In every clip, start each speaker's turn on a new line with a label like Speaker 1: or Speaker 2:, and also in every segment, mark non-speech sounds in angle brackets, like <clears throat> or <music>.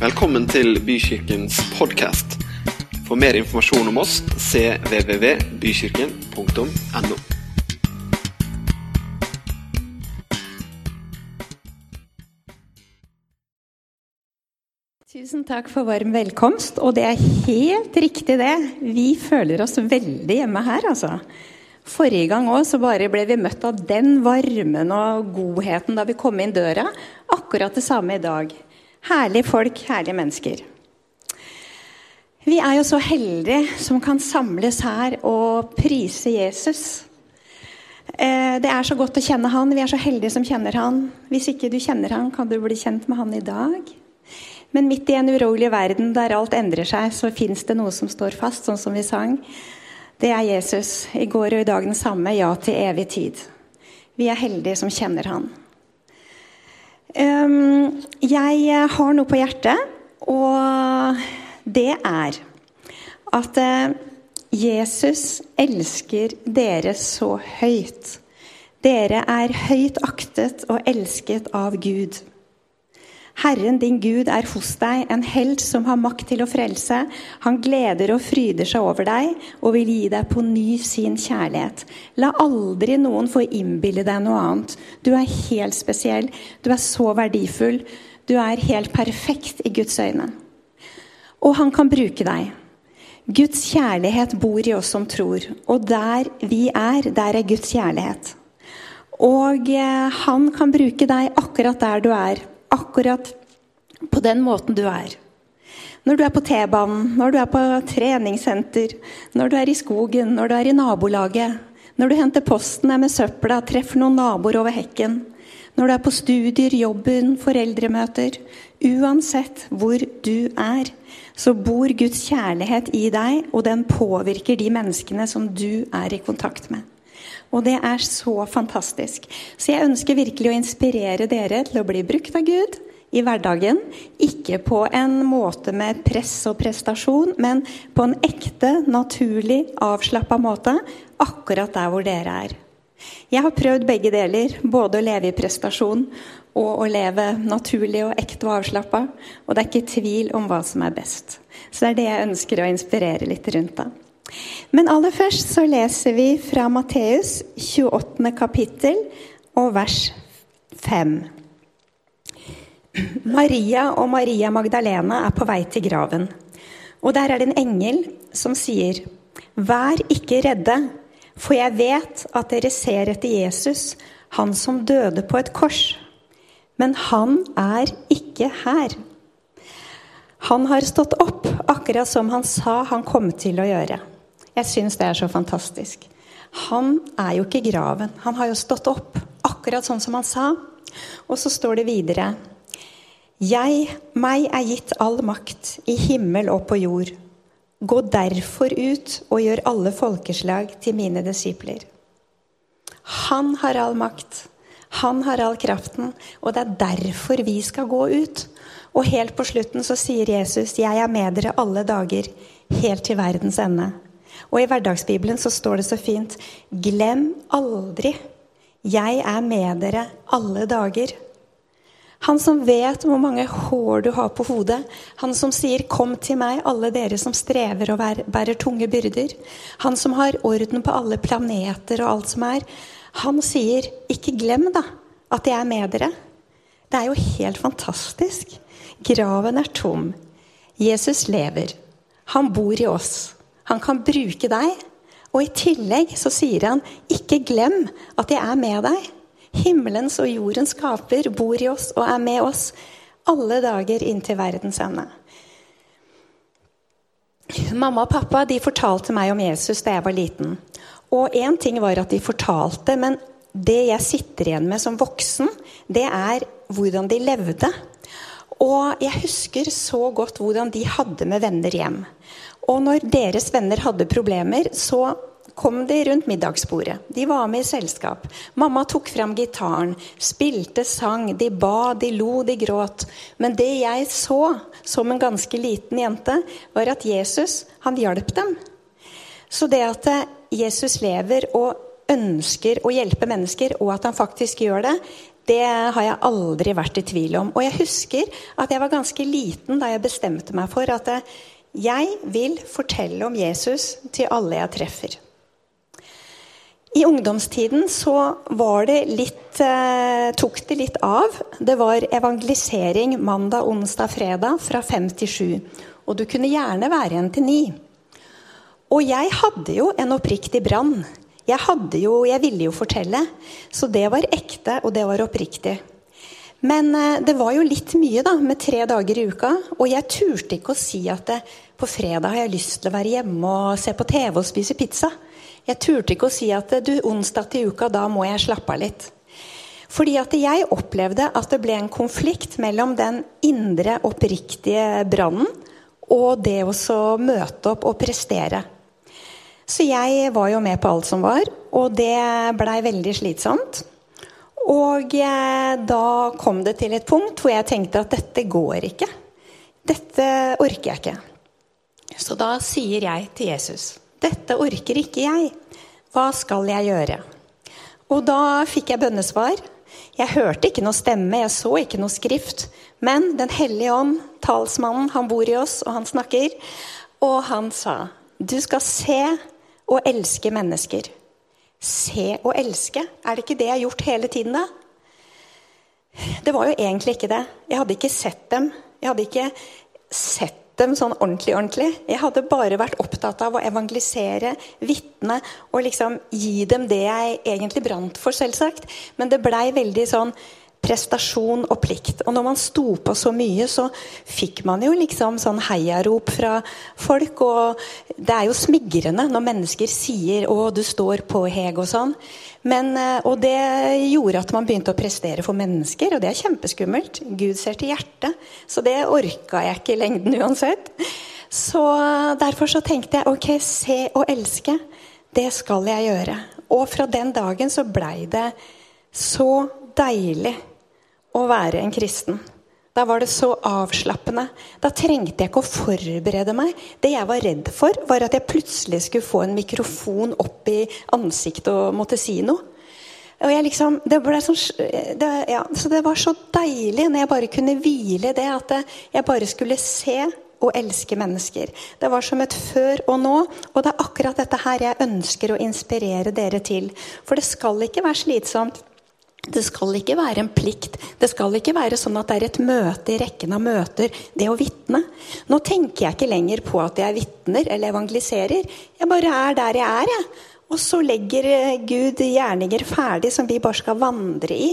Speaker 1: Velkommen til Bykirkens podkast. For mer informasjon om oss cvvvbykirken.no.
Speaker 2: Tusen takk for varm velkomst. Og det er helt riktig, det. Vi føler oss veldig hjemme her, altså. Forrige gang òg så bare ble vi møtt av den varmen og godheten da vi kom inn døra. Akkurat det samme i dag. Herlige folk, herlige mennesker. Vi er jo så heldige som kan samles her og prise Jesus. Eh, det er så godt å kjenne han. Vi er så heldige som kjenner han. Hvis ikke du kjenner han, kan du bli kjent med han i dag. Men midt i en urolig verden der alt endrer seg, så fins det noe som står fast, sånn som vi sang. Det er Jesus. I går og i dag den samme. Ja til evig tid. Vi er heldige som kjenner han. Ehm, jeg har noe på hjertet, og det er at eh, Jesus elsker dere så høyt. Dere er høyt aktet og elsket av Gud. Herren din Gud er hos deg, en helt som har makt til å frelse. Han gleder og fryder seg over deg og vil gi deg på ny sin kjærlighet. La aldri noen få innbille deg noe annet. Du er helt spesiell. Du er så verdifull. Du er helt perfekt i Guds øyne. Og han kan bruke deg. Guds kjærlighet bor i oss som tror. Og der vi er, der er Guds kjærlighet. Og eh, han kan bruke deg akkurat der du er akkurat på den måten du er. Når du er på T-banen, når du er på treningssenter, når du er i skogen, når du er i nabolaget, når du henter posten, er med søpla, treffer noen naboer over hekken, når du er på studier, jobben, foreldremøter Uansett hvor du er, så bor Guds kjærlighet i deg, og den påvirker de menneskene som du er i kontakt med. Og det er så fantastisk. Så jeg ønsker virkelig å inspirere dere til å bli brukt av Gud i hverdagen. Ikke på en måte med press og prestasjon, men på en ekte, naturlig, avslappa måte. Akkurat der hvor dere er. Jeg har prøvd begge deler. Både å leve i prestasjon og å leve naturlig og ekte og avslappa. Og det er ikke tvil om hva som er best. Så det er det jeg ønsker å inspirere litt rundt. da. Men aller først så leser vi fra Matteus 28. kapittel og vers 5. Maria og Maria Magdalena er på vei til graven. Og der er det en engel som sier, Vær ikke redde, for jeg vet at dere ser etter Jesus, han som døde på et kors. Men han er ikke her. Han har stått opp, akkurat som han sa han kom til å gjøre. Jeg syns det er så fantastisk. Han er jo ikke i graven. Han har jo stått opp, akkurat sånn som han sa. Og så står det videre Jeg, meg er gitt all makt i himmel og på jord. Gå derfor ut og gjør alle folkeslag til mine disipler. Han har all makt. Han har all kraften, og det er derfor vi skal gå ut. Og helt på slutten så sier Jesus, 'Jeg er med dere alle dager, helt til verdens ende'. Og i hverdagsbibelen så står det så fint Glem aldri. Jeg er med dere alle dager. Han som vet hvor mange hår du har på hodet. Han som sier 'Kom til meg, alle dere som strever og bærer tunge byrder'. Han som har orden på alle planeter og alt som er. Han sier 'Ikke glem, da, at jeg er med dere'. Det er jo helt fantastisk. Graven er tom. Jesus lever. Han bor i oss. Han kan bruke deg. Og i tillegg så sier han, ikke glem at jeg er med deg. Himmelens og jordens skaper bor i oss og er med oss alle dager inntil verdens ende. Mamma og pappa de fortalte meg om Jesus da jeg var liten. Og én ting var at de fortalte, men det jeg sitter igjen med som voksen, det er hvordan de levde. Og jeg husker så godt hvordan de hadde med venner hjem. Og når deres venner hadde problemer, så kom de rundt middagsbordet. De var med i selskap. Mamma tok fram gitaren, spilte sang, de ba, de lo, de gråt. Men det jeg så som en ganske liten jente, var at Jesus, han hjalp dem. Så det at Jesus lever og ønsker å hjelpe mennesker, og at han faktisk gjør det, Det har jeg aldri vært i tvil om. Og jeg husker at jeg var ganske liten da jeg bestemte meg for at eh, jeg vil fortelle om Jesus til alle jeg treffer. I ungdomstiden så var det litt, eh, tok det litt av. Det var evangelisering mandag, onsdag, fredag fra fem til sju. Og du kunne gjerne være igjen til ni. Og jeg hadde jo en oppriktig brann. Jeg, hadde jo, jeg ville jo fortelle. Så det var ekte, og det var oppriktig. Men eh, det var jo litt mye da, med tre dager i uka. Og jeg turte ikke å si at det, på fredag har jeg lyst til å være hjemme og se på TV og spise pizza. Jeg turte ikke å si at du, onsdag til uka, da må jeg slappe av litt. Fordi at jeg opplevde at det ble en konflikt mellom den indre, oppriktige brannen og det å møte opp og prestere. Så jeg var jo med på alt som var, og det blei veldig slitsomt. Og eh, da kom det til et punkt hvor jeg tenkte at dette går ikke. Dette orker jeg ikke. Så da sier jeg til Jesus dette orker ikke jeg. Hva skal jeg gjøre? Og da fikk jeg bønnesvar. Jeg hørte ikke noe stemme, jeg så ikke noe skrift. Men Den hellige ånd, talsmannen, han bor i oss, og han snakker. Og han sa, du skal se og elske mennesker. Se og elske. Er det ikke det jeg har gjort hele tiden, da? Det var jo egentlig ikke det. Jeg hadde ikke sett dem. Jeg hadde ikke sett dem sånn ordentlig, ordentlig. Jeg hadde bare vært opptatt av å evangelisere, vitne og liksom gi dem det jeg egentlig brant for, selvsagt. Men det blei veldig sånn prestasjon og plikt. Og når man sto på så mye, så fikk man jo liksom sånn heiarop fra folk. Og det er jo smigrende når mennesker sier 'Å, du står på, Heg', og sånn. Men, eh, og det gjorde at man begynte å prestere for mennesker, og det er kjempeskummelt. Gud ser til hjertet. Så det orka jeg ikke i lengden uansett. Så derfor så tenkte jeg ok, se og elske, det skal jeg gjøre. Og fra den dagen så blei det så deilig å være en kristen. Da var det så avslappende. Da trengte jeg ikke å forberede meg. Det jeg var redd for, var at jeg plutselig skulle få en mikrofon opp i ansiktet og måtte si noe. Og jeg liksom, det, sånn, det, ja, det, var så deilig når jeg bare kunne hvile det, at jeg bare skulle se og elske mennesker. Det var som et før og nå, og det er akkurat dette her jeg ønsker å inspirere dere til. For det skal ikke være slitsomt. Det skal ikke være en plikt. Det skal ikke være sånn at det er et møte i rekken av møter, det å vitne. Nå tenker jeg ikke lenger på at jeg vitner eller evangeliserer. Jeg bare er der jeg er, jeg. Og så legger eh, Gud gjerninger ferdig som vi bare skal vandre i.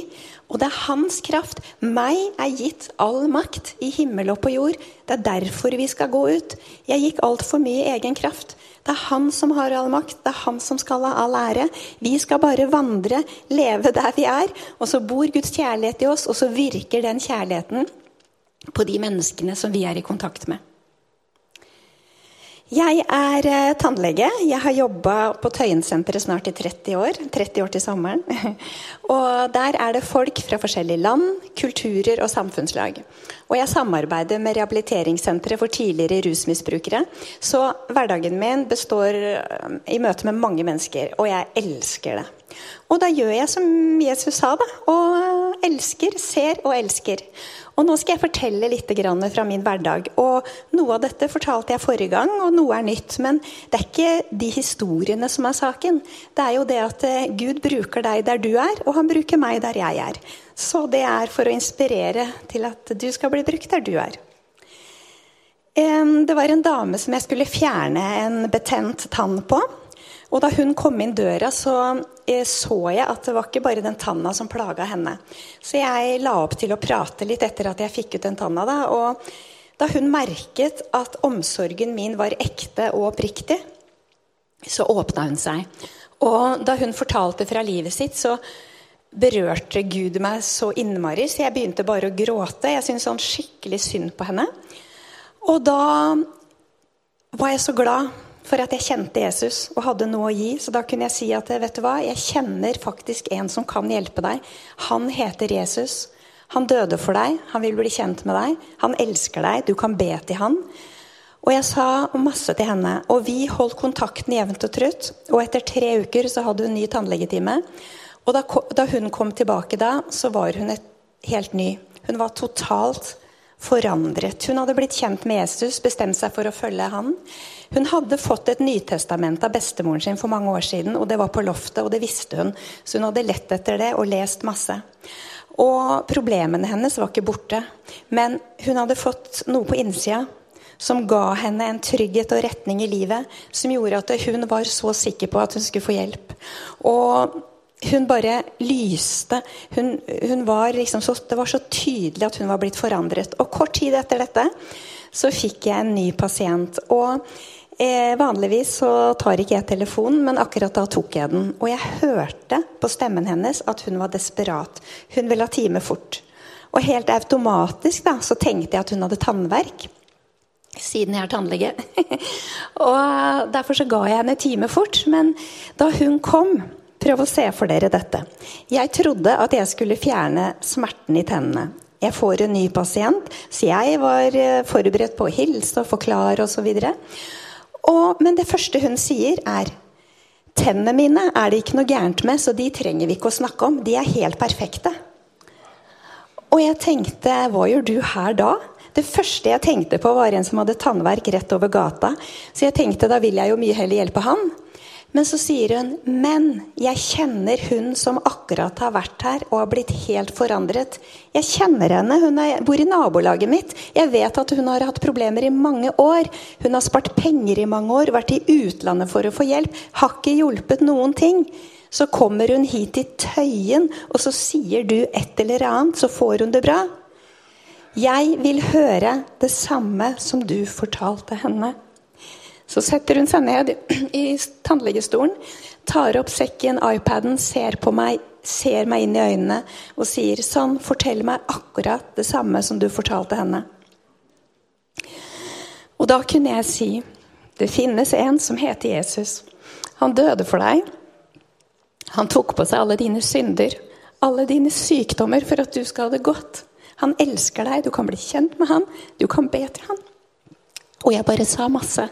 Speaker 2: Og det er hans kraft. Meg er gitt all makt i himmel og på jord. Det er derfor vi skal gå ut. Jeg gikk altfor mye i egen kraft. Det er han som har all makt, det er han som skal ha all ære. Vi skal bare vandre, leve der vi er. Og så bor Guds kjærlighet i oss, og så virker den kjærligheten på de menneskene som vi er i kontakt med. Jeg er eh, tannlege. Jeg har jobba på Tøyensenteret snart i 30 år. 30 år til sommeren. <laughs> Og der er det folk fra forskjellige land, kulturer og samfunnslag. Og jeg samarbeider med rehabiliteringssenteret for tidligere rusmisbrukere. Så hverdagen min består eh, i møte med mange mennesker, og jeg elsker det. Og da gjør jeg som Jesus sa, da. Og elsker, ser og elsker. Og nå skal jeg fortelle litt fra min hverdag. Og noe av dette fortalte jeg forrige gang, og noe er nytt. Men det er ikke de historiene som er saken. Det er jo det at eh, Gud bruker deg der du er, og han bruker meg der jeg er. Så det er for å inspirere til at du skal bli brukt der du er. Det var en dame som jeg skulle fjerne en betent tann på. Og da hun kom inn døra, så eh, så jeg at det var ikke bare den tanna som plaga henne. Så jeg la opp til å prate litt etter at jeg fikk ut den tanna. Da, og da hun merket at omsorgen min var ekte og oppriktig, så åpna hun seg. Og da hun fortalte fra livet sitt, så berørte Gud meg så innmari, så jeg begynte bare å gråte. Jeg syntes sånn skikkelig synd på henne. Og da var jeg så glad for at jeg kjente Jesus og hadde noe å gi. Så da kunne jeg si at vet du hva, jeg kjenner faktisk en som kan hjelpe deg. Han heter Jesus. Han døde for deg. Han vil bli kjent med deg. Han elsker deg. Du kan be til han. Og jeg sa masse til henne. Og vi holdt kontakten jevnt og trutt. Og etter tre uker så hadde hun ny tannlegetime. Og da, da hun kom tilbake da, så var hun helt ny. Hun var totalt forandret. Hun hadde blitt kjent med Jesus, bestemt seg for å følge han. Hun hadde fått et nytestament av bestemoren sin for mange år siden, og det var på loftet, og det visste hun. Så hun hadde lett etter det og lest masse. Og problemene hennes var ikke borte, men hun hadde fått noe på innsida som ga henne en trygghet og retning i livet, som gjorde at hun var så sikker på at hun skulle få hjelp. Og hun bare lyste. Hun, hun var liksom så, det var så tydelig at hun var blitt forandret. Og kort tid etter dette så fikk jeg en ny pasient. Og eh, vanligvis så tar ikke jeg telefonen, men akkurat da tok jeg den. Og jeg hørte på stemmen hennes at hun var desperat. Hun ville ha time fort. Og helt automatisk da, så tenkte jeg at hun hadde tannverk. Siden jeg er tannlege. <laughs> og Derfor så ga jeg henne time fort. Men da hun kom Prøv å se for dere dette. Jeg trodde at jeg skulle fjerne smerten i tennene. Jeg får en ny pasient, så jeg var eh, forberedt på å hilse og forklare osv. Men det første hun sier, er Tennene mine er det ikke noe gærent med, så de trenger vi ikke å snakke om. De er helt perfekte. Og jeg tenkte, hva gjør du her da? Det første jeg tenkte på, var en som hadde tannverk rett over gata. Så jeg tenkte, da vil jeg jo mye heller hjelpe han. Men så sier hun, 'Men jeg kjenner hun som akkurat har vært her og har blitt helt forandret.' 'Jeg kjenner henne. Hun er, bor i nabolaget mitt. Jeg vet at hun har hatt problemer i mange år.' 'Hun har spart penger i mange år, vært i utlandet for å få hjelp.' 'Har ikke hjulpet noen ting.' Så kommer hun hit i Tøyen, og så sier du et eller annet, så får hun det bra. Jeg vil høre det samme som du fortalte henne. Så setter hun seg ned i tannlegestolen, tar opp sekken, iPaden, ser på meg, ser meg inn i øynene og sier sånn, fortell meg akkurat det samme som du fortalte henne. Og da kunne jeg si det finnes en som heter Jesus. Han døde for deg. Han tok på seg alle dine synder, alle dine sykdommer, for at du skal ha det godt. Han elsker deg, du kan bli kjent med han, du kan be til han. Og jeg bare sa masse.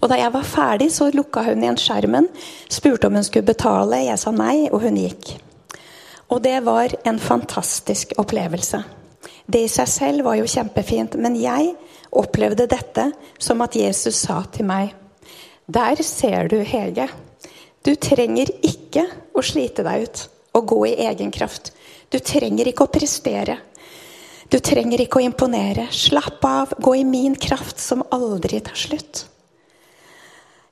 Speaker 2: Og da jeg var ferdig, så lukka hun igjen skjermen, spurte om hun skulle betale. Jeg sa nei, og hun gikk. Og det var en fantastisk opplevelse. Det i seg selv var jo kjempefint, men jeg opplevde dette som at Jesus sa til meg Der ser du, Hege. Du trenger ikke å slite deg ut og gå i egen kraft. Du trenger ikke å prestere. Du trenger ikke å imponere. Slapp av. Gå i min kraft, som aldri tar slutt.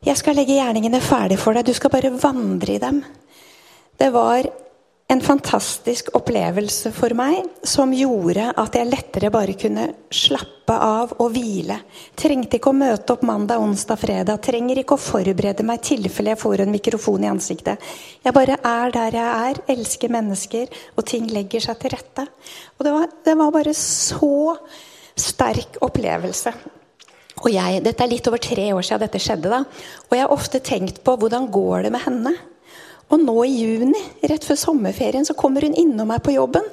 Speaker 2: Jeg skal legge gjerningene ferdig for deg. Du skal bare vandre i dem. Det var en fantastisk opplevelse for meg som gjorde at jeg lettere bare kunne slappe av og hvile. Trengte ikke å møte opp mandag, onsdag, fredag. Trenger ikke å forberede meg i tilfelle jeg får en mikrofon i ansiktet. Jeg bare er der jeg er, elsker mennesker, og ting legger seg til rette. Og det var, det var bare så sterk opplevelse. Og jeg, Dette er litt over tre år siden dette skjedde. da, Og jeg har ofte tenkt på hvordan går det med henne? Og nå i juni, rett før sommerferien, så kommer hun innom meg på jobben.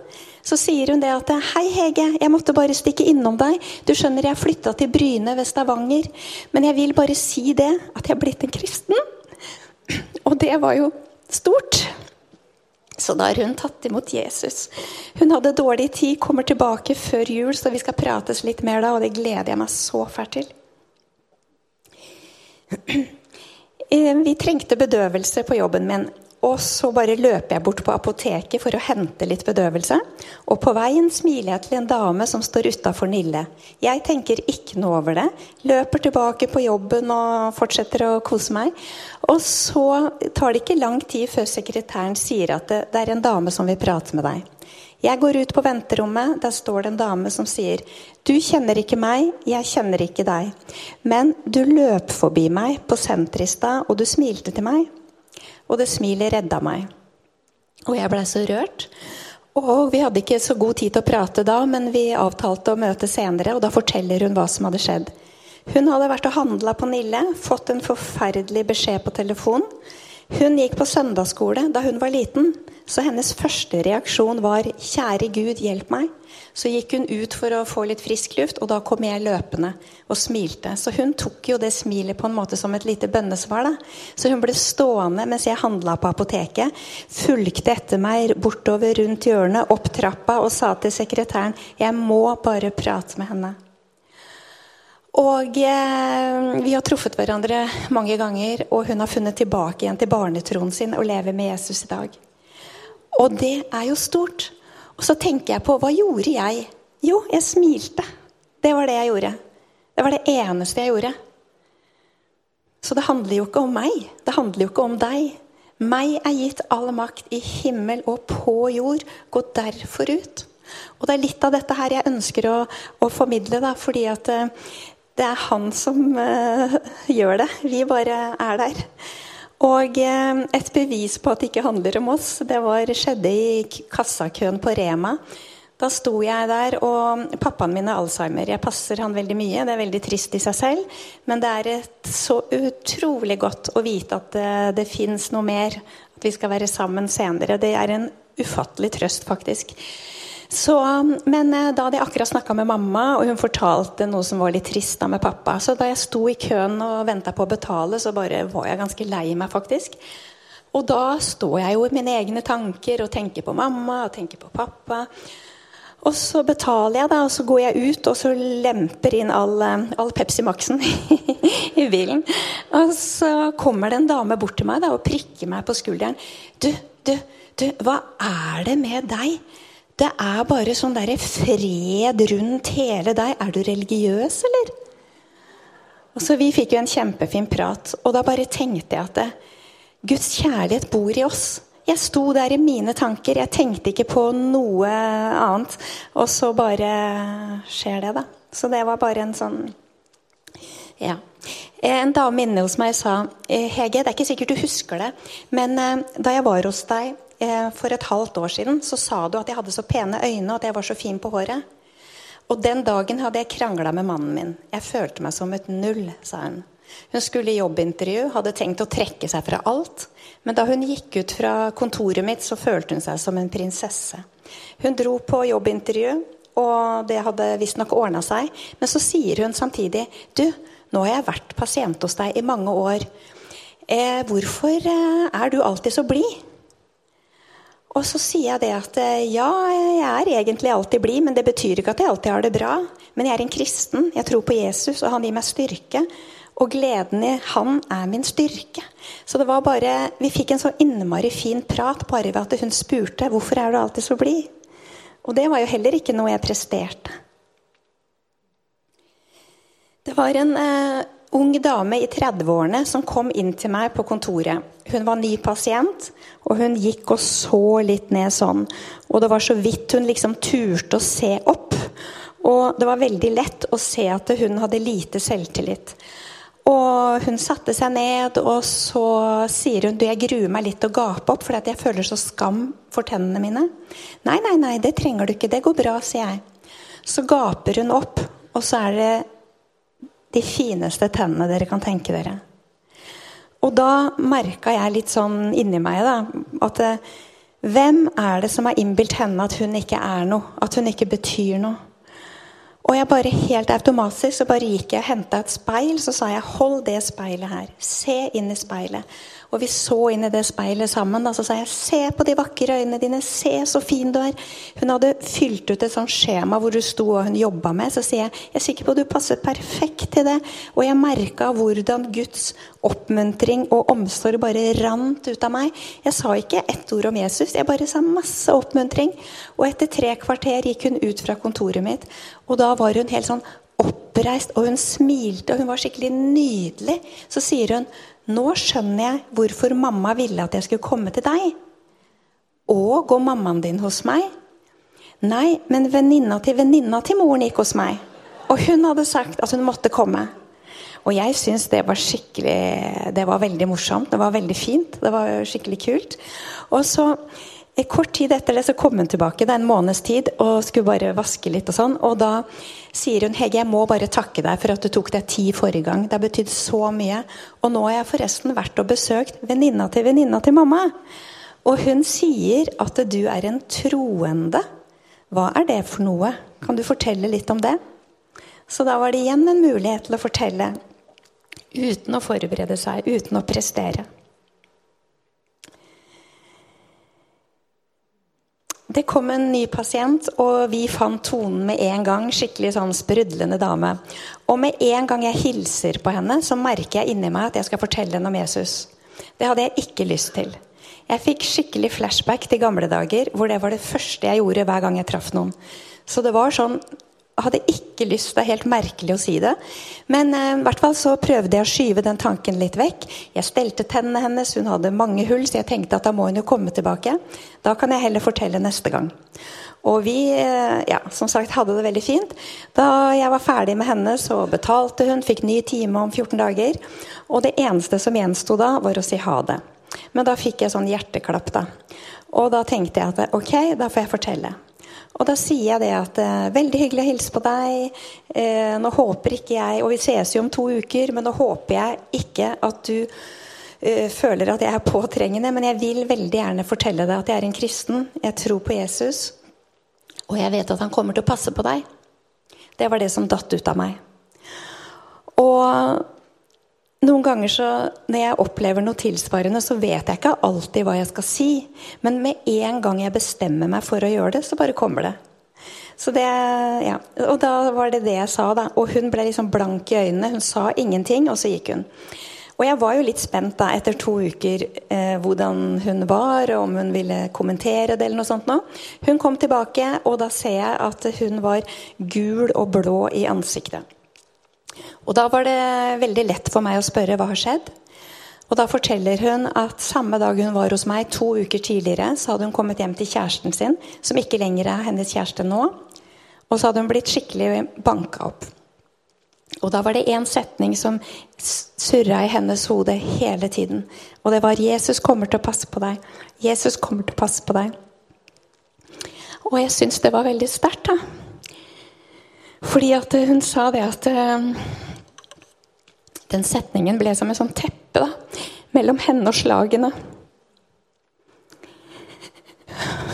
Speaker 2: Så sier hun det at 'Hei, Hege, jeg måtte bare stikke innom deg.' 'Du skjønner, jeg flytta til Bryne ved Stavanger.' 'Men jeg vil bare si det, at jeg er blitt en kristen.' <clears throat> Og det var jo stort. Så da har hun tatt imot Jesus. Hun hadde dårlig tid, kommer tilbake før jul, så vi skal prates litt mer da, og det gleder jeg meg så fælt til. <clears throat> Eh, vi trengte bedøvelse på jobben min. Og så bare løper jeg bort på apoteket for å hente litt bedøvelse. Og på veien smiler jeg til en dame som står utafor Nille. Jeg tenker ikke noe over det. Løper tilbake på jobben og fortsetter å kose meg. Og så tar det ikke lang tid før sekretæren sier at det, det er en dame som vil prate med deg. Jeg går ut på venterommet. Der står det en dame som sier Du kjenner ikke meg, jeg kjenner ikke deg. Men du løp forbi meg på senteret i stad, og du smilte til meg. Og det smilet redda meg. Og jeg blei så rørt. Og vi hadde ikke så god tid til å prate da, men vi avtalte å møte senere, og da forteller hun hva som hadde skjedd. Hun hadde vært og handla på Nille, fått en forferdelig beskjed på telefon. Hun gikk på søndagsskole da hun var liten, så hennes første reaksjon var 'Kjære Gud, hjelp meg'. Så gikk hun ut for å få litt frisk luft, og da kom jeg løpende og smilte. Så hun tok jo det smilet på en måte som et lite bønnesvar. da. Så hun ble stående mens jeg handla på apoteket, fulgte etter meg bortover rundt hjørnet, opp trappa, og sa til sekretæren 'Jeg må bare prate med henne'. Og eh, vi har truffet hverandre mange ganger, og hun har funnet tilbake igjen til barnetroen sin og lever med Jesus i dag. Og det er jo stort. Og så tenker jeg på hva gjorde jeg? Jo, jeg smilte. Det var det jeg gjorde. Det var det eneste jeg gjorde. Så det handler jo ikke om meg. Det handler jo ikke om deg. Meg er gitt all makt i himmel og på jord. Gå derfor ut. Og det er litt av dette her jeg ønsker å, å formidle, da, fordi at uh, det er han som uh, <laughs> gjør det. Vi bare er der. Og eh, et bevis på at det ikke handler om oss, det var, skjedde i kassakøen på Rema. Da sto jeg der, og pappaen min har alzheimer. Jeg passer han veldig mye. Det er veldig trist i seg selv, men det er så utrolig godt å vite at det, det fins noe mer. At vi skal være sammen senere. Det er en ufattelig trøst, faktisk. Så, men eh, da hadde jeg akkurat snakka med mamma, og hun fortalte noe som var litt trist da med pappa. Så da jeg sto i køen og venta på å betale, så bare var jeg ganske lei meg, faktisk. Og da står jeg jo i mine egne tanker og tenker på mamma og tenker på pappa. Og så betaler jeg, da, og så går jeg ut og så lemper inn all, eh, all Pepsi Max-en <laughs> i bilen. Og så kommer det en dame bort til meg da, og prikker meg på skulderen. Du, du, du, hva er det med deg? Det er bare sånn derre fred rundt hele deg. Er du religiøs, eller? Og så Vi fikk jo en kjempefin prat, og da bare tenkte jeg at det, Guds kjærlighet bor i oss. Jeg sto der i mine tanker, jeg tenkte ikke på noe annet. Og så bare skjer det, da. Så det var bare en sånn Ja. En dame inne hos meg sa Hege, det er ikke sikkert du husker det, men eh, da jeg var hos deg Eh, for et halvt år siden så sa du at jeg hadde så pene øyne og at jeg var så fin på håret. Og den dagen hadde jeg krangla med mannen min. Jeg følte meg som et null, sa hun. Hun skulle i jobbintervju, hadde tenkt å trekke seg fra alt. Men da hun gikk ut fra kontoret mitt, så følte hun seg som en prinsesse. Hun dro på jobbintervju, og det hadde visstnok ordna seg. Men så sier hun samtidig Du, nå har jeg vært pasient hos deg i mange år. Eh, hvorfor eh, er du alltid så blid? Og så sier jeg det at eh, ja, jeg er egentlig alltid blid, men det betyr ikke at jeg alltid har det bra. Men jeg er en kristen. Jeg tror på Jesus, og han gir meg styrke. Og gleden i han er min styrke. Så det var bare Vi fikk en så innmari fin prat bare ved at hun spurte hvorfor er du alltid så blid. Og det var jo heller ikke noe jeg presterte. Det var en eh, ung dame i 30-årene som kom inn til meg på kontoret. Hun var ny pasient, og hun gikk og så litt ned sånn. Og det var så vidt hun liksom turte å se opp. Og det var veldig lett å se at hun hadde lite selvtillit. Og hun satte seg ned, og så sier hun du, jeg gruer meg litt til å gape opp, fordi jeg føler så skam for tennene mine. Nei, nei, nei, det trenger du ikke. Det går bra, sier jeg. Så gaper hun opp, og så er det de fineste tennene dere kan tenke dere. Og da merka jeg litt sånn inni meg da, at eh, hvem er det som har innbilt henne at hun ikke er noe? At hun ikke betyr noe? Og jeg bare helt automatisk så bare gikk jeg og henta et speil. Så sa jeg 'hold det speilet her'. Se inn i speilet. Og vi så inn i det speilet sammen. Da, så sa jeg 'se på de vakre øynene dine', 'se så fin du er'. Hun hadde fylt ut et sånt skjema hvor du sto og hun jobba med. Så sier jeg 'jeg er sikker på at du passer perfekt til det'. Og jeg merka hvordan Guds oppmuntring og omsorg bare rant ut av meg. Jeg sa ikke ett ord om Jesus, jeg bare sa masse oppmuntring. Og etter tre kvarter gikk hun ut fra kontoret mitt, og da var hun helt sånn oppreist, og hun smilte, og hun var skikkelig nydelig. Så sier hun nå skjønner jeg hvorfor mamma ville at jeg skulle komme til deg. Og går mammaen din hos meg? Nei, men venninna til venninna til moren gikk hos meg. Og hun hadde sagt at hun måtte komme. Og jeg syns det var skikkelig Det var veldig morsomt. Det var veldig fint. Det var skikkelig kult. Og så kort tid etter det så kom hun tilbake, det er en måneds tid, og skulle bare vaske litt. Og sånn, og da sier hun Hege, jeg må bare takke deg for at du tok deg tid forrige gang. Det har betydd så mye. Og nå har jeg forresten vært og besøkt venninna til venninna til mamma. Og hun sier at du er en troende. Hva er det for noe? Kan du fortelle litt om det? Så da var det igjen en mulighet til å fortelle uten å forberede seg, uten å prestere. Det kom en ny pasient, og vi fant tonen med en gang. Skikkelig sånn sprudlende dame. Og med en gang jeg hilser på henne, så merker jeg inni meg at jeg skal fortelle henne om Jesus. Det hadde jeg ikke lyst til. Jeg fikk skikkelig flashback til gamle dager, hvor det var det første jeg gjorde hver gang jeg traff noen. Så det var sånn hadde ikke lyst, det er helt merkelig å si det. Men eh, i hvert fall så prøvde jeg å skyve den tanken litt vekk. Jeg stelte tennene hennes, hun hadde mange hull, så jeg tenkte at da må hun jo komme tilbake. Da kan jeg heller fortelle neste gang. Og vi eh, ja, som sagt, hadde det veldig fint. Da jeg var ferdig med henne, så betalte hun, fikk ny time om 14 dager. Og det eneste som gjensto da, var å si ha det. Men da fikk jeg sånn hjerteklapp, da. Og da tenkte jeg at ok, da får jeg fortelle. Og da sier jeg det at eh, veldig hyggelig å hilse på deg. Eh, nå håper ikke jeg Og vi ses jo om to uker, men nå håper jeg ikke at du eh, føler at jeg er påtrengende. Men jeg vil veldig gjerne fortelle deg at jeg er en kristen. Jeg tror på Jesus. Og jeg vet at han kommer til å passe på deg. Det var det som datt ut av meg. Og noen ganger så, når jeg opplever noe tilsvarende, så vet jeg ikke alltid hva jeg skal si. Men med en gang jeg bestemmer meg for å gjøre det, så bare kommer det. Så det, ja. Og da var det det jeg sa, da. Og hun ble liksom blank i øynene. Hun sa ingenting, og så gikk hun. Og jeg var jo litt spent da, etter to uker eh, hvordan hun var, og om hun ville kommentere det eller noe sånt. Nå. Hun kom tilbake, og da ser jeg at hun var gul og blå i ansiktet. Og da var det veldig lett for meg å spørre hva har skjedd. Og da forteller hun at samme dag hun var hos meg, to uker tidligere, så hadde hun kommet hjem til kjæresten sin, som ikke lenger er hennes kjæreste nå. Og så hadde hun blitt skikkelig banka opp. Og da var det én setning som surra i hennes hode hele tiden. Og det var 'Jesus kommer til å passe på deg'. Jesus kommer til å passe på deg. Og jeg syns det var veldig sterkt, da. Fordi at hun sa det at eh, den setningen ble som et sånt teppe da, mellom henne og slagene.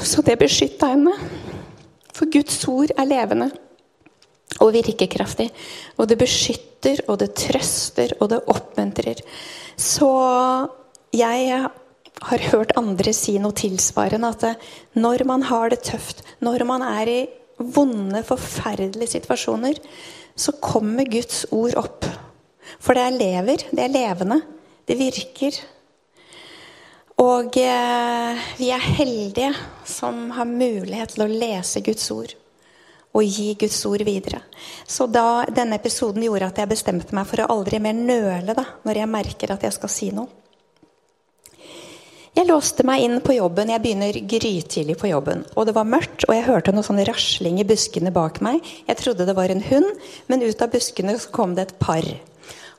Speaker 2: Så det beskytta henne. For Guds ord er levende og virkekraftig. Og det beskytter, og det trøster, og det oppmuntrer. Så jeg har hørt andre si noe tilsvarende. At når man har det tøft, når man er i vonde, forferdelige situasjoner, så kommer Guds ord opp. For det er lever. Det er levende. Det virker. Og eh, vi er heldige som har mulighet til å lese Guds ord og gi Guds ord videre. Så da denne episoden gjorde at jeg bestemte meg for å aldri mer nøle da, når jeg merker at jeg skal si noe. Jeg låste meg inn på jobben. Jeg begynner grytidlig på jobben. Og det var mørkt, og jeg hørte noe sånn rasling i buskene bak meg. Jeg trodde det var en hund, men ut av buskene kom det et par.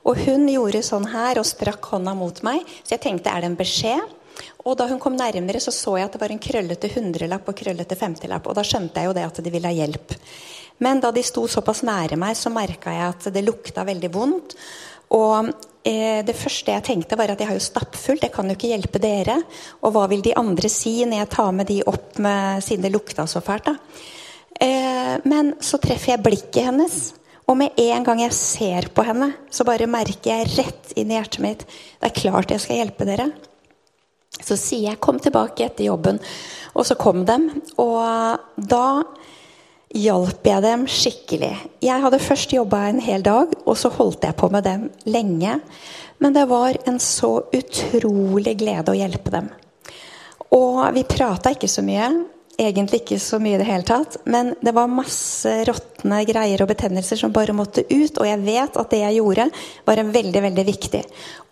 Speaker 2: Og hun gjorde sånn her og strakk hånda mot meg, så jeg tenkte er det en beskjed? Og da hun kom nærmere, så så jeg at det var en krøllete hundrelapp og krøllete femtilapp. Og da skjønte jeg jo det at de ville ha hjelp. Men da de sto såpass nære meg, så merka jeg at det lukta veldig vondt. Og det første jeg tenkte, var at jeg har jo stappfullt, jeg kan jo ikke hjelpe dere. Og hva vil de andre si når jeg tar med de opp med, siden det lukta så fælt? da? Eh, men så treffer jeg blikket hennes. Og med en gang jeg ser på henne, så bare merker jeg rett inn i hjertet mitt det er klart jeg skal hjelpe dere. Så sier jeg 'kom tilbake etter jobben', og så kom dem. Og da hjalp jeg dem skikkelig. Jeg hadde først jobba en hel dag, og så holdt jeg på med dem lenge. Men det var en så utrolig glede å hjelpe dem. Og vi prata ikke så mye egentlig ikke så mye i det hele tatt. Men det var masse råtne greier og betennelser som bare måtte ut. Og jeg vet at det jeg gjorde, var veldig, veldig viktig.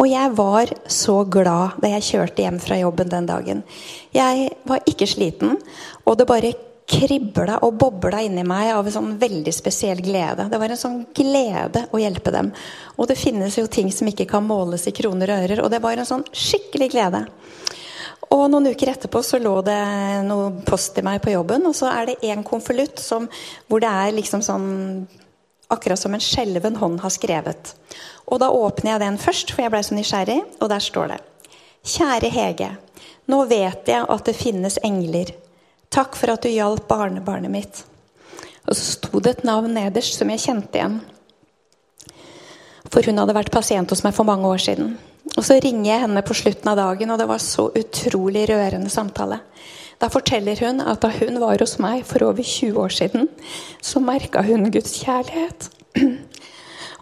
Speaker 2: Og jeg var så glad da jeg kjørte hjem fra jobben den dagen. Jeg var ikke sliten, og det bare kribla og bobla inni meg av en sånn veldig spesiell glede. Det var en sånn glede å hjelpe dem. Og det finnes jo ting som ikke kan måles i kroner og ører, og det var en sånn skikkelig glede. Og noen uker etterpå så lå det noe post til meg på jobben, og så er det en konvolutt hvor det er liksom sånn Akkurat som en skjelven hånd har skrevet. Og da åpner jeg den først, for jeg blei så nysgjerrig, og der står det Kjære Hege. Nå vet jeg at det finnes engler. Takk for at du hjalp barnebarnet mitt. Og så sto det et navn nederst som jeg kjente igjen. For hun hadde vært pasient hos meg for mange år siden. Og så ringer jeg henne på slutten av dagen, og det var så utrolig rørende samtale. Da forteller hun at da hun var hos meg for over 20 år siden, så merka hun Guds kjærlighet. <clears throat>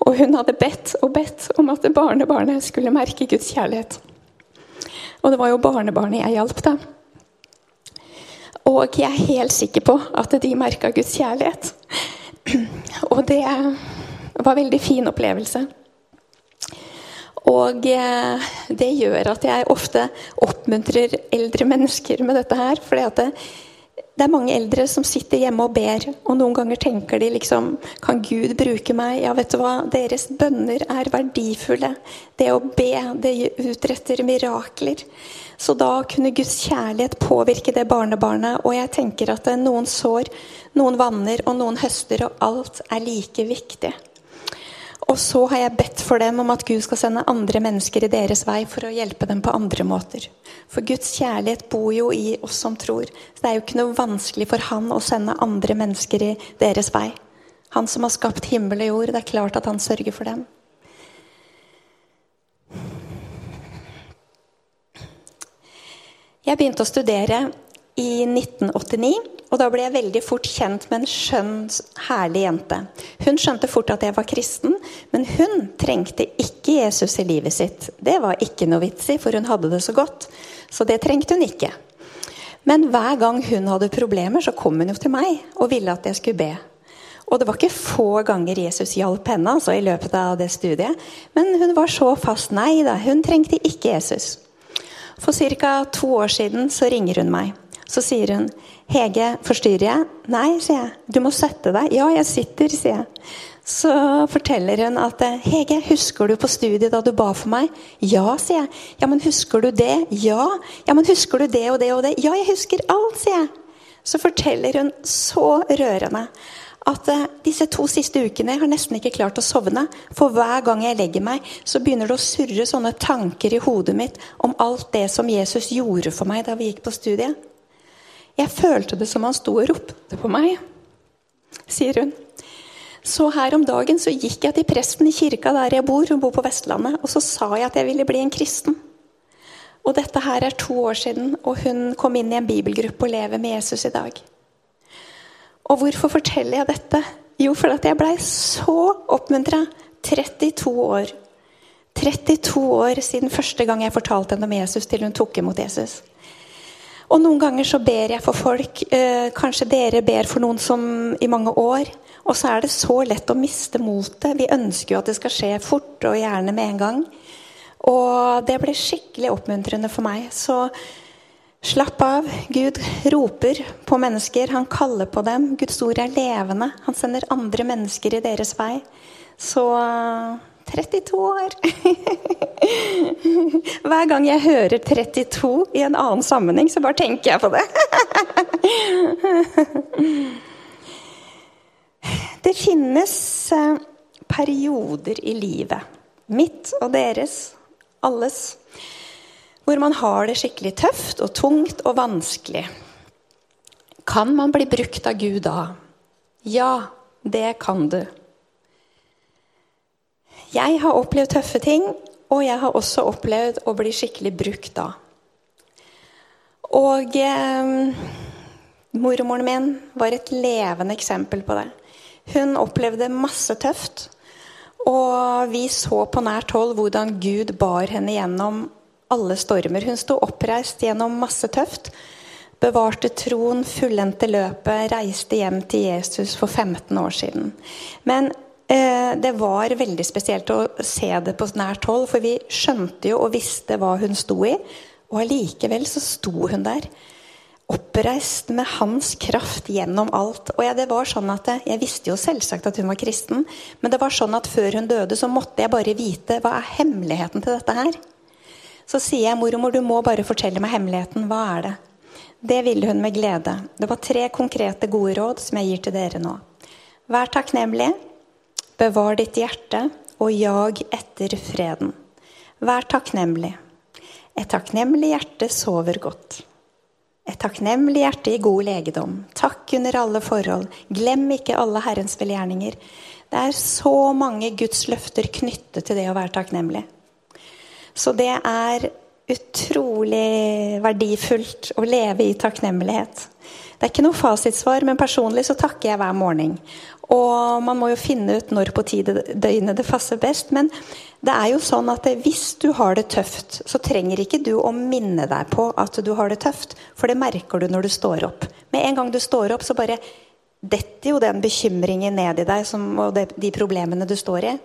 Speaker 2: Og hun hadde bedt og bedt om at barnebarnet skulle merke Guds kjærlighet. Og det var jo barnebarnet jeg hjalp, da. Og jeg er helt sikker på at de merka Guds kjærlighet. <clears throat> Og det var en veldig fin opplevelse. Og eh, det gjør at jeg ofte oppmuntrer eldre mennesker med dette her. For det, er mange eldre som sitter hjemme og ber, og noen ganger tenker de liksom Kan Gud bruke meg? Ja, vet du hva? Deres bønner er verdifulle. Det å be, det utretter mirakler. Så da kunne Guds kjærlighet påvirke det barnebarnet. Og jeg tenker at noen sår, noen vanner og noen høster, og alt er like viktig. Og så har jeg bedt for dem om at Gud skal sende andre mennesker i deres vei for å hjelpe dem på andre måter. For Guds kjærlighet bor jo i oss som tror. Så det er jo ikke noe vanskelig for Han å sende andre mennesker i deres vei. Han som har skapt himmel og jord. Det er klart at han sørger for dem. Jeg begynte å studere i 1989. Og da ble jeg veldig fort kjent med en skjønn, herlig jente. Hun skjønte fort at jeg var kristen, men hun trengte ikke Jesus i livet sitt. Det var ikke noe vits i, for hun hadde det så godt. Så det trengte hun ikke. Men hver gang hun hadde problemer, så kom hun jo til meg og ville at jeg skulle be. Og det var ikke få ganger Jesus hjalp henne altså, i løpet av det studiet. Men hun var så fast. Nei da, hun trengte ikke Jesus. For ca. to år siden så ringer hun meg. Så sier hun, 'Hege, forstyrrer jeg?' 'Nei', sier jeg. 'Du må sette deg.' 'Ja, jeg sitter', sier jeg. Så forteller hun at 'Hege, husker du på studiet da du ba for meg?' 'Ja', sier jeg. 'Ja, men husker du det?' 'Ja'. 'Ja, men husker du det og det og det?' 'Ja, jeg husker alt', sier jeg. Så forteller hun så rørende at disse to siste ukene jeg har nesten ikke klart å sovne. For hver gang jeg legger meg, så begynner det å surre sånne tanker i hodet mitt om alt det som Jesus gjorde for meg da vi gikk på studiet. Jeg følte det som han sto og ropte på meg, sier hun. Så her om dagen så gikk jeg til presten i kirka der jeg bor, hun bor på Vestlandet, og så sa jeg at jeg ville bli en kristen. Og dette her er to år siden, og hun kom inn i en bibelgruppe og lever med Jesus i dag. Og hvorfor forteller jeg dette? Jo, fordi jeg blei så oppmuntra. 32 år. 32 år siden første gang jeg fortalte henne om Jesus til hun tok imot Jesus. Og noen ganger så ber jeg for folk. Eh, kanskje dere ber for noen som i mange år. Og så er det så lett å miste motet. Vi ønsker jo at det skal skje fort og gjerne med en gang. Og det ble skikkelig oppmuntrende for meg. Så slapp av. Gud roper på mennesker. Han kaller på dem. Guds ord er levende. Han sender andre mennesker i deres vei. Så 32 år. <laughs> Hver gang jeg hører 32 i en annen sammenheng, så bare tenker jeg på det. <laughs> Det finnes eh, perioder i livet, mitt og deres, alles, hvor man har det skikkelig tøft og tungt og vanskelig. Kan man bli brukt av Gud da? Ja, det kan du. Jeg har opplevd tøffe ting, og jeg har også opplevd å bli skikkelig brukt da. Og eh, mormoren min var et levende eksempel på det. Hun opplevde masse tøft. Og vi så på nært hold hvordan Gud bar henne gjennom alle stormer. Hun sto oppreist gjennom masse tøft. Bevarte troen, fullendte løpet, reiste hjem til Jesus for 15 år siden. Men det var veldig spesielt å se det på nært hold, for vi skjønte jo og visste hva hun sto i. Og allikevel så sto hun der, oppreist med hans kraft gjennom alt. Og jeg, det var sånn at jeg visste jo selvsagt at hun var kristen, men det var sånn at før hun døde, så måtte jeg bare vite hva er hemmeligheten til dette her. Så sier jeg, 'Mormor, du må bare fortelle meg hemmeligheten. Hva er det?' Det ville hun med glede. Det var tre konkrete gode råd som jeg gir til dere nå. Vær takknemlig, bevar ditt hjerte, og jag etter freden. Vær takknemlig. Et takknemlig hjerte sover godt. Et takknemlig hjerte i god legedom. Takk under alle forhold. Glem ikke alle Herrens velgjerninger. Det er så mange Guds løfter knyttet til det å være takknemlig. Så det er utrolig verdifullt å leve i takknemlighet. Det er ikke noe fasitsvar, men personlig så takker jeg hver morgen. Og man må jo finne ut når på tide døgnet det passer best. Men det er jo sånn at hvis du har det tøft, så trenger ikke du å minne deg på at du har det tøft. For det merker du når du står opp. Med en gang du står opp, så bare detter jo den bekymringen ned i deg som, og de problemene du står i.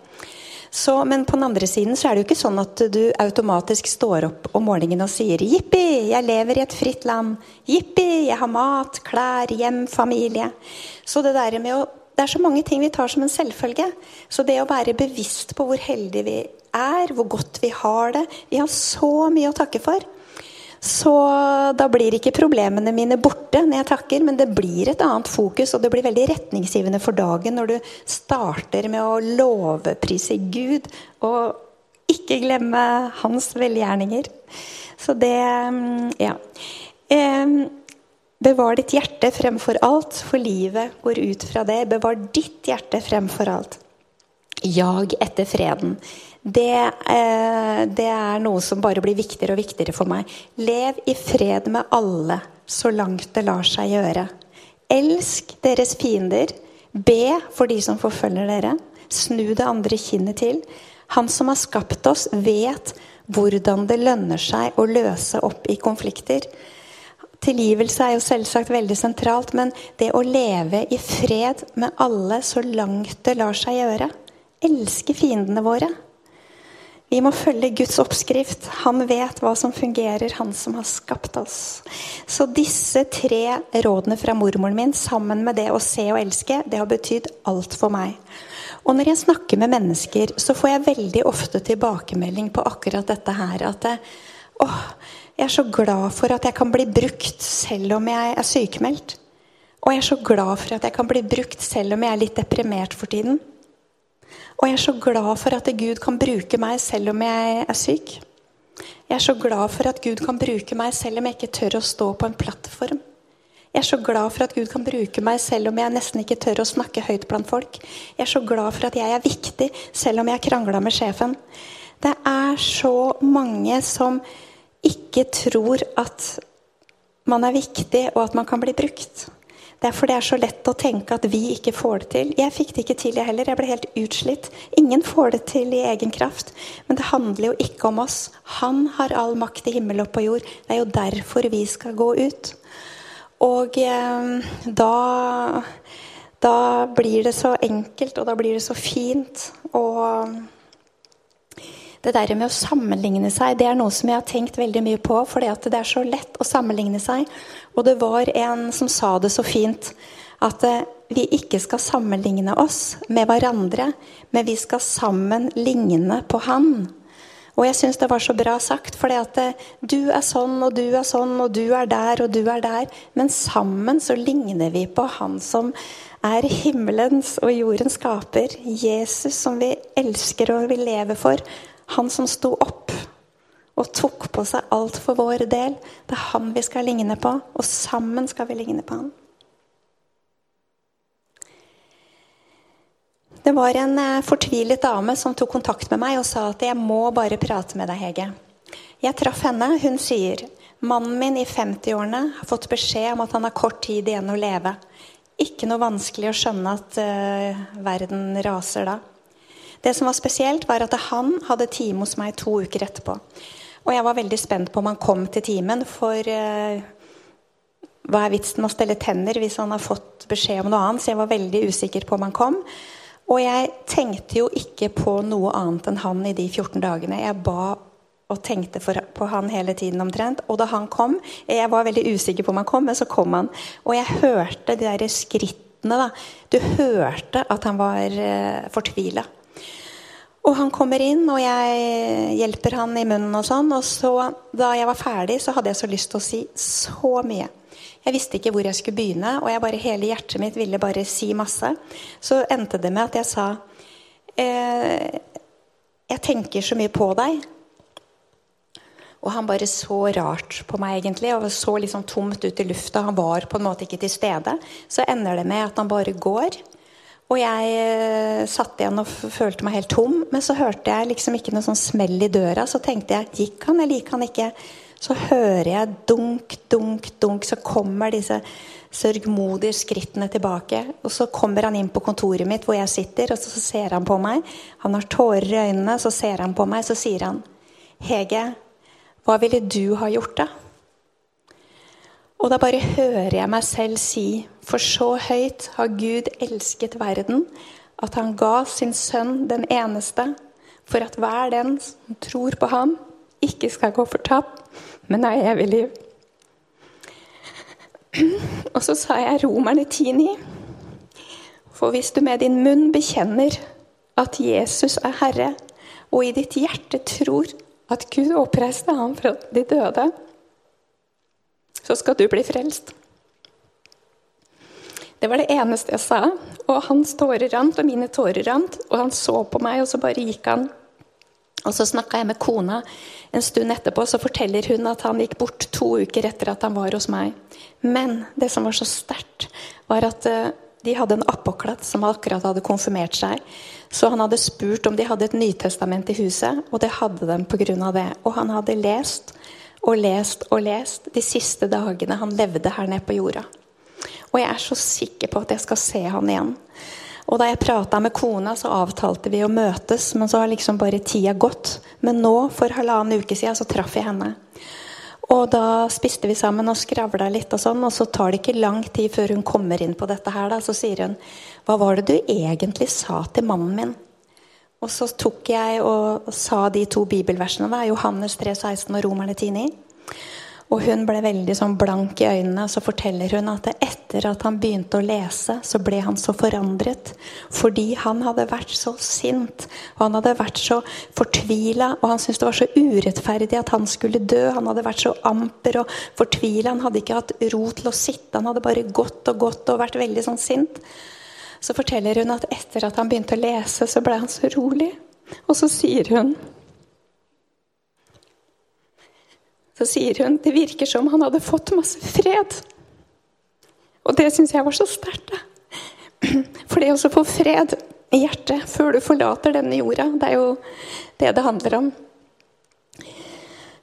Speaker 2: Så, men på den andre siden så er det jo ikke sånn at du automatisk står opp om morgenen og sier 'Jippi, jeg lever i et fritt land'. 'Jippi, jeg har mat, klær, hjem, familie'. Så det der med å Det er så mange ting vi tar som en selvfølge. Så det å være bevisst på hvor heldige vi er, hvor godt vi har det Vi har så mye å takke for. Så da blir ikke problemene mine borte når jeg takker, men det blir et annet fokus, og det blir veldig retningsgivende for dagen når du starter med å lovprise Gud og ikke glemme hans velgjerninger. Så det mm, Ja. Bevar ditt hjerte fremfor alt, for livet går ut fra det. Bevar ditt hjerte fremfor alt. Jag etter freden det, eh, det, er noe som bare blir viktigere og viktigere for meg. Lev i fred med alle så langt det lar seg gjøre. Elsk deres fiender. Be for de som forfølger dere. Snu det andre kinnet til. Han som har skapt oss, vet hvordan det lønner seg å løse opp i konflikter. Tilgivelse er jo selvsagt veldig sentralt, men det å leve i fred med alle så langt det lar seg gjøre. Elske fiendene våre. Vi må følge Guds oppskrift. Han vet hva som fungerer, han som har skapt oss. Så disse tre rådene fra mormoren min, sammen med det å se og elske, det har betydd alt for meg. Og når jeg snakker med mennesker, så får jeg veldig ofte tilbakemelding på akkurat dette her. At åh, jeg er så glad for at jeg kan bli brukt selv om jeg er sykemeldt. Og jeg er så glad for at jeg kan bli brukt selv om jeg er litt deprimert for tiden. Og jeg er så glad for at Gud kan bruke meg selv om jeg er syk. Jeg er så glad for at Gud kan bruke meg selv om jeg ikke tør å stå på en plattform. Jeg er så glad for at Gud kan bruke meg selv om jeg nesten ikke tør å snakke høyt blant folk. Jeg er så glad for at jeg er viktig selv om jeg krangla med sjefen. Det er så mange som ikke tror at man er viktig, og at man kan bli brukt. Det er fordi det er så lett å tenke at vi ikke får det til. Jeg fikk det ikke til, jeg heller. Jeg ble helt utslitt. Ingen får det til i egen kraft. Men det handler jo ikke om oss. Han har all makt i himmel og på jord. Det er jo derfor vi skal gå ut. Og eh, da da blir det så enkelt, og da blir det så fint. Og det der med å sammenligne seg, det er noe som jeg har tenkt veldig mye på. For det er så lett å sammenligne seg. Og det var en som sa det så fint. At eh, vi ikke skal sammenligne oss med hverandre, men vi skal sammen ligne på Han. Og jeg syns det var så bra sagt, for at eh, du er sånn, og du er sånn, og du er der, og du er der. Men sammen så ligner vi på Han som er himmelens og jordens skaper. Jesus som vi elsker og vil leve for. Han som sto opp og tok på seg alt for vår del. Det er han vi skal ligne på, og sammen skal vi ligne på ham. Det var en eh, fortvilet dame som tok kontakt med meg og sa at jeg må bare prate med deg, Hege. Jeg traff henne. Hun sier mannen min i 50-årene har fått beskjed om at han har kort tid igjen å leve. Ikke noe vanskelig å skjønne at uh, verden raser da. Det som var spesielt, var at han hadde time hos meg to uker etterpå. Og jeg var veldig spent på om han kom til timen, for eh, hva er vitsen med å stelle tenner hvis han har fått beskjed om noe annet? Så jeg var veldig usikker på om han kom. Og jeg tenkte jo ikke på noe annet enn han i de 14 dagene. Jeg ba og tenkte for, på han hele tiden omtrent. Og da han kom Jeg var veldig usikker på om han kom, men så kom han. Og jeg hørte de der skrittene. da. Du hørte at han var eh, fortvila. Og han kommer inn, og jeg hjelper han i munnen og sånn. Og så, da jeg var ferdig, så hadde jeg så lyst til å si så mye. Jeg visste ikke hvor jeg skulle begynne, og jeg bare, hele hjertet mitt ville bare si masse. Så endte det med at jeg sa eh, Jeg tenker så mye på deg. Og han bare så rart på meg, egentlig, og så liksom tomt ut i lufta. Han var på en måte ikke til stede. Så ender det med at han bare går. Og jeg eh, satt igjen og følte meg helt tom. Men så hørte jeg liksom ikke noe sånn smell i døra. Så tenkte jeg gikk han eller gikk han ikke? Så hører jeg dunk, dunk, dunk. Så kommer disse sørgmodige skrittene tilbake. Og så kommer han inn på kontoret mitt hvor jeg sitter, og så ser han på meg. Han har tårer i øynene, så ser han på meg, så sier han Hege, hva ville du ha gjort, da? Og da bare hører jeg meg selv si, for så høyt har Gud elsket verden, at han ga sin sønn den eneste, for at hver den som tror på ham, ikke skal gå fortapt, men ha evig liv. <clears throat> Og så sa jeg romerne 10,9. For hvis du med din munn bekjenner at Jesus er Herre, og i ditt hjerte tror at Gud oppreiste ham fra de døde, så skal du bli frelst. Det var det eneste jeg sa. Og hans tårer rant, og mine tårer rant. Og han så på meg, og så bare gikk han. Og så snakka jeg med kona en stund etterpå, så forteller hun at han gikk bort to uker etter at han var hos meg. Men det som var så sterkt, var at eh, de hadde en apoklatt som akkurat hadde konfirmert seg. Så han hadde spurt om de hadde et Nytestament i huset, og det hadde de pga. det. Og han hadde lest og lest og lest de siste dagene han levde her nede på jorda. Og jeg er så sikker på at jeg skal se han igjen. Og da jeg prata med kona, så avtalte vi å møtes, men så har liksom bare tida gått. Men nå, for halvannen uke siden, så traff jeg henne. Og da spiste vi sammen og skravla litt, og sånn, og så tar det ikke lang tid før hun kommer inn på dette her. Da, så sier hun Hva var det du egentlig sa til mannen min? Og så tok jeg og sa de to bibelversene. Da, Johannes 3, 16 og Romerne 10,9. Og hun ble veldig sånn blank i øynene. Så forteller hun at etter at han begynte å lese, så ble han så forandret. Fordi han hadde vært så sint, og han hadde vært så fortvila. Og han syntes det var så urettferdig at han skulle dø. Han hadde vært så amper og fortvila. Han hadde ikke hatt ro til å sitte. Han hadde bare gått og gått og vært veldig sånn sint. Så forteller hun at etter at han begynte å lese, så ble han så rolig. Og så sier hun Så sier hun det virker som han hadde fått masse fred. Og det syns jeg var så sterkt. <clears throat> For det å få fred i hjertet før du forlater denne jorda, det er jo det det handler om.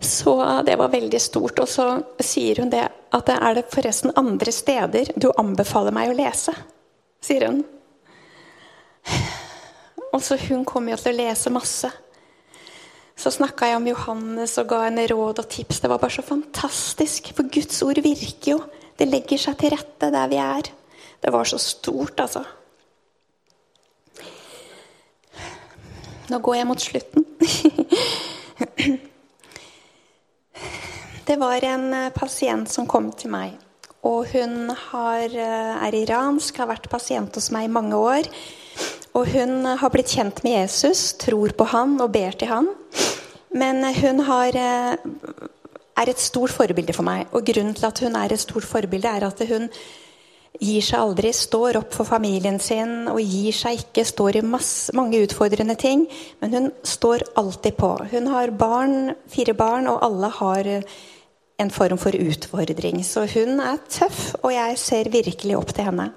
Speaker 2: Så det var veldig stort. Og så sier hun det at det er det forresten andre steder du anbefaler meg å lese sier hun. Og så Hun kommer jo til å lese masse. Så snakka jeg om Johannes og ga henne råd og tips. Det var bare så fantastisk, for Guds ord virker jo. Det legger seg til rette der vi er. Det var så stort, altså. Nå går jeg mot slutten. <clears throat> Det var en pasient som kom til meg og hun har, eh, er iransk, har vært pasient hos meg i mange år. Og hun har blitt kjent med Jesus, tror på han og ber til han. Men hun har, eh, er et stort forbilde for meg. Og grunnen til at hun er et stort forbilde, er at hun gir seg aldri, står opp for familien sin og gir seg ikke, står i masse, mange utfordrende ting. Men hun står alltid på. Hun har barn, fire barn, og alle har en form for utfordring. Så hun er tøff, og jeg ser virkelig opp til henne.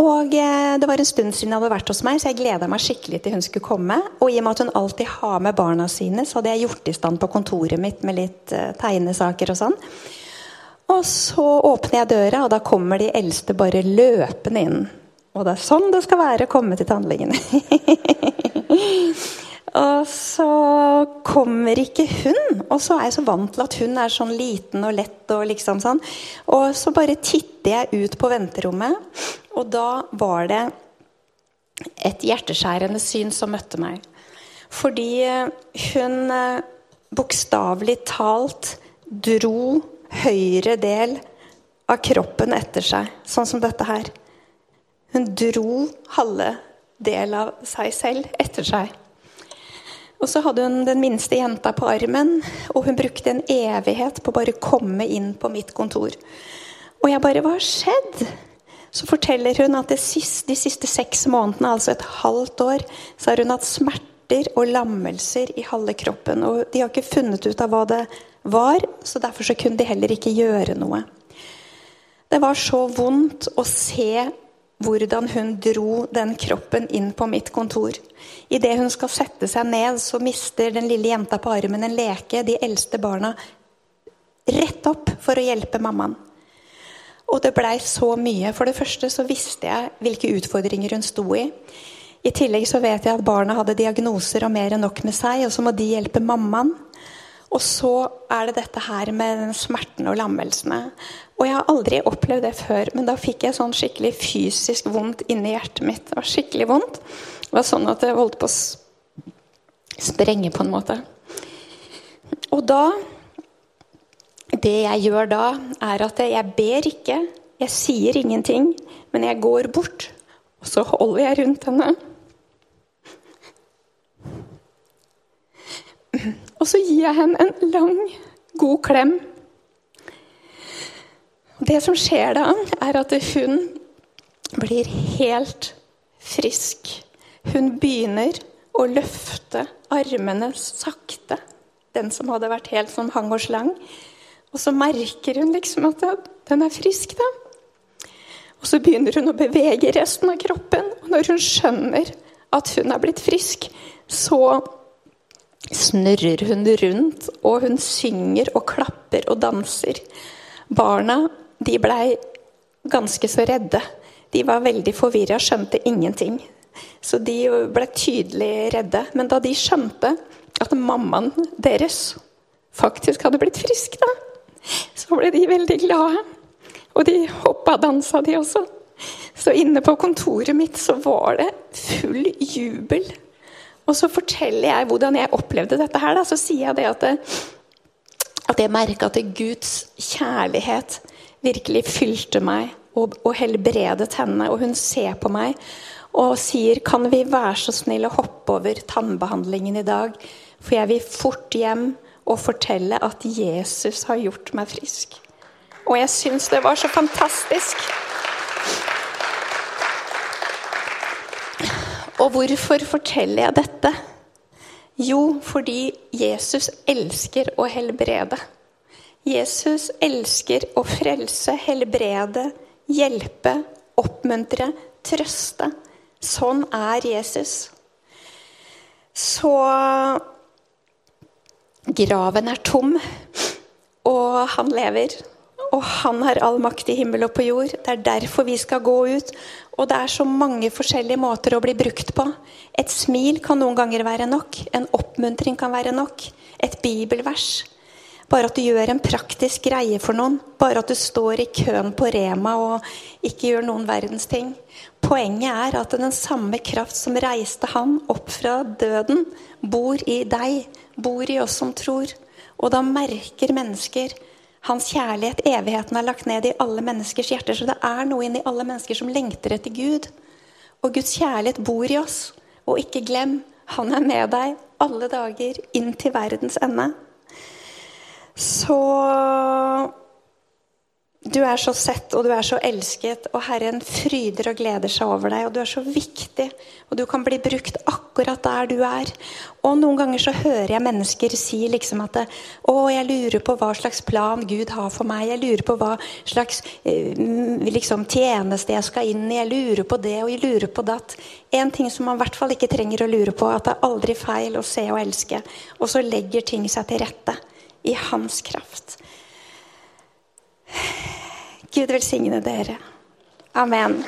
Speaker 2: Og eh, Det var en stund siden hun hadde vært hos meg, så jeg gleda meg skikkelig til hun skulle komme. Og i og med at hun alltid har med barna sine, så hadde jeg gjort i stand på kontoret mitt med litt uh, tegnesaker og sånn. Og så åpner jeg døra, og da kommer de eldste bare løpende inn. Og det er sånn det skal være å komme til tannlegen. <laughs> Og så kommer ikke hun. Og så er jeg så vant til at hun er sånn liten og lett. Og liksom sånn. Og så bare titter jeg ut på venterommet, og da var det et hjerteskjærende syn som møtte meg. Fordi hun eh, bokstavelig talt dro høyre del av kroppen etter seg, sånn som dette her. Hun dro halve del av seg selv etter seg. Og så hadde hun den minste jenta på armen, og hun brukte en evighet på å bare komme inn på mitt kontor. Og jeg bare Hva har skjedd? Så forteller hun at siste, de siste seks månedene, altså et halvt år, så har hun hatt smerter og lammelser i halve kroppen. Og de har ikke funnet ut av hva det var, så derfor så kunne de heller ikke gjøre noe. Det var så vondt å se hvordan hun dro den kroppen inn på mitt kontor. Idet hun skal sette seg ned, så mister den lille jenta på armen en leke, de eldste barna, rett opp for å hjelpe mammaen. Og det blei så mye. For det første så visste jeg hvilke utfordringer hun sto i. I tillegg så vet jeg at barna hadde diagnoser og mer enn nok med seg, og så må de hjelpe mammaen. Og så er det dette her med den smerten og lammelsene. Og jeg har aldri opplevd det før, men da fikk jeg sånn skikkelig fysisk vondt inni hjertet mitt. Det var skikkelig vondt. Det var sånn at det holdt på å sprenge, på en måte. Og da Det jeg gjør da, er at jeg ber ikke. Jeg sier ingenting, men jeg går bort, og så holder jeg rundt henne. Og så gir jeg henne en lang, god klem. Det som skjer da, er at hun blir helt frisk. Hun begynner å løfte armene sakte. Den som hadde vært helt som hang og slang. Og så merker hun liksom at den er frisk, da. Og så begynner hun å bevege resten av kroppen. Og når hun skjønner at hun er blitt frisk, så snurrer hun rundt, og hun synger og klapper og danser. Barna de blei ganske så redde. De var veldig forvirra, skjønte ingenting. Så de ble tydelig redde. Men da de skjønte at mammaen deres faktisk hadde blitt frisk, da, så ble de veldig glade. Og de hoppa og dansa, de også. Så inne på kontoret mitt så var det full jubel og så forteller jeg hvordan jeg opplevde dette her. Da. Så sier jeg det at, at jeg merka at Guds kjærlighet virkelig fylte meg og, og helbredet henne. Og hun ser på meg og sier, 'Kan vi være så snill å hoppe over tannbehandlingen i dag?' For jeg vil fort hjem og fortelle at Jesus har gjort meg frisk. Og jeg syns det var så fantastisk. Og hvorfor forteller jeg dette? Jo, fordi Jesus elsker å helbrede. Jesus elsker å frelse, helbrede, hjelpe, oppmuntre, trøste. Sånn er Jesus. Så graven er tom, og han lever. Og han har all makt i himmel og på jord. Det er derfor vi skal gå ut. Og det er så mange forskjellige måter å bli brukt på. Et smil kan noen ganger være nok. En oppmuntring kan være nok. Et bibelvers. Bare at du gjør en praktisk greie for noen. Bare at du står i køen på Rema og ikke gjør noen verdens ting. Poenget er at den samme kraft som reiste han opp fra døden, bor i deg. Bor i oss som tror. Og da merker mennesker hans kjærlighet, evigheten, er lagt ned i alle menneskers hjerter. Så det er noe inni alle mennesker som lengter etter Gud. Og Guds kjærlighet bor i oss. Og ikke glem, han er med deg alle dager inn til verdens ende. Så du er så sett, og du er så elsket, og Herren fryder og gleder seg over deg. Og du er så viktig, og du kan bli brukt akkurat der du er. Og noen ganger så hører jeg mennesker si liksom at Å, jeg lurer på hva slags plan Gud har for meg. Jeg lurer på hva slags eh, liksom, tjeneste jeg skal inn i. Jeg lurer på det, og jeg lurer på datt. En ting som man i hvert fall ikke trenger å lure på, at det er aldri feil å se og elske. Og så legger ting seg til rette i hans kraft. Gud velsigne dere. Amen.